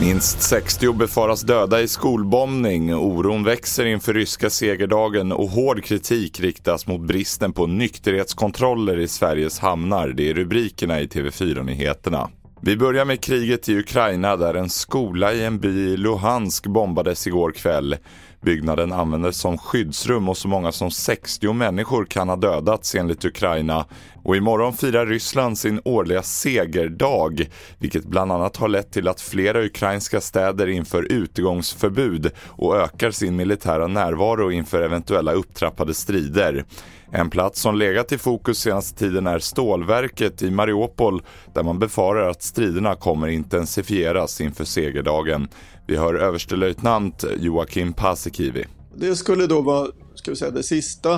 Minst 60 befaras döda i skolbombning. Oron växer inför ryska segerdagen och hård kritik riktas mot bristen på nykterhetskontroller i Sveriges hamnar. Det är rubrikerna i TV4-nyheterna. Vi börjar med kriget i Ukraina där en skola i en by i Luhansk bombades igår kväll. Byggnaden användes som skyddsrum och så många som 60 människor kan ha dödats enligt Ukraina. Och imorgon firar Ryssland sin årliga segerdag, vilket bland annat har lett till att flera ukrainska städer inför utegångsförbud och ökar sin militära närvaro inför eventuella upptrappade strider. En plats som legat i fokus senaste tiden är stålverket i Mariupol där man befarar att striderna kommer intensifieras inför segerdagen. Vi hör överstelöjtnant Joakim Paasikivi. Det skulle då vara ska vi säga, det sista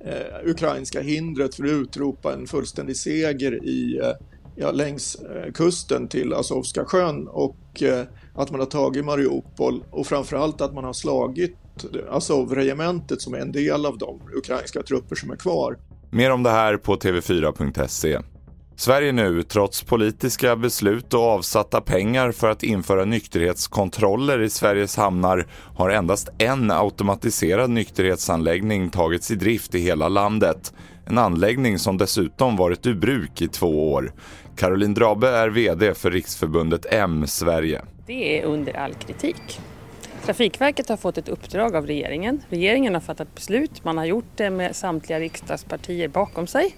eh, ukrainska hindret för att utropa en fullständig seger i, eh, ja, längs eh, kusten till Azovska sjön och eh, att man har tagit Mariupol och framförallt att man har slagit Azov-regementet som är en del av de ukrainska trupper som är kvar. Mer om det här på tv4.se. Sverige nu, trots politiska beslut och avsatta pengar för att införa nykterhetskontroller i Sveriges hamnar, har endast en automatiserad nykterhetsanläggning tagits i drift i hela landet. En anläggning som dessutom varit ur bruk i två år. Caroline Drabe är VD för Riksförbundet M Sverige. Det är under all kritik. Trafikverket har fått ett uppdrag av regeringen. Regeringen har fattat beslut. Man har gjort det med samtliga riksdagspartier bakom sig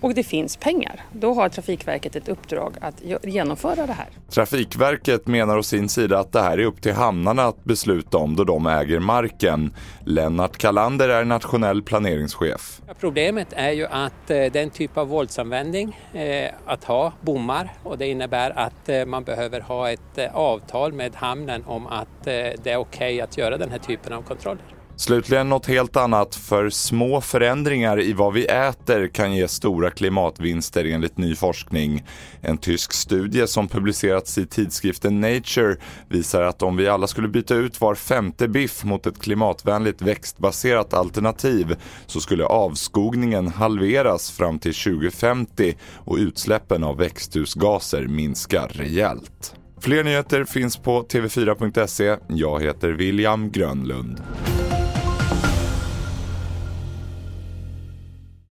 och det finns pengar. Då har Trafikverket ett uppdrag att genomföra det här. Trafikverket menar å sin sida att det här är upp till hamnarna att besluta om då de äger marken. Lennart Kalander är nationell planeringschef. Problemet är ju att eh, den typ av våldsanvändning, eh, att ha bommar och det innebär att eh, man behöver ha ett avtal med hamnen om att det är okej okay att göra den här typen av kontroller. Slutligen något helt annat, för små förändringar i vad vi äter kan ge stora klimatvinster enligt ny forskning. En tysk studie som publicerats i tidskriften Nature visar att om vi alla skulle byta ut var femte biff mot ett klimatvänligt växtbaserat alternativ så skulle avskogningen halveras fram till 2050 och utsläppen av växthusgaser minska rejält. Fler nyheter finns på tv4.se. Jag heter William Grönlund.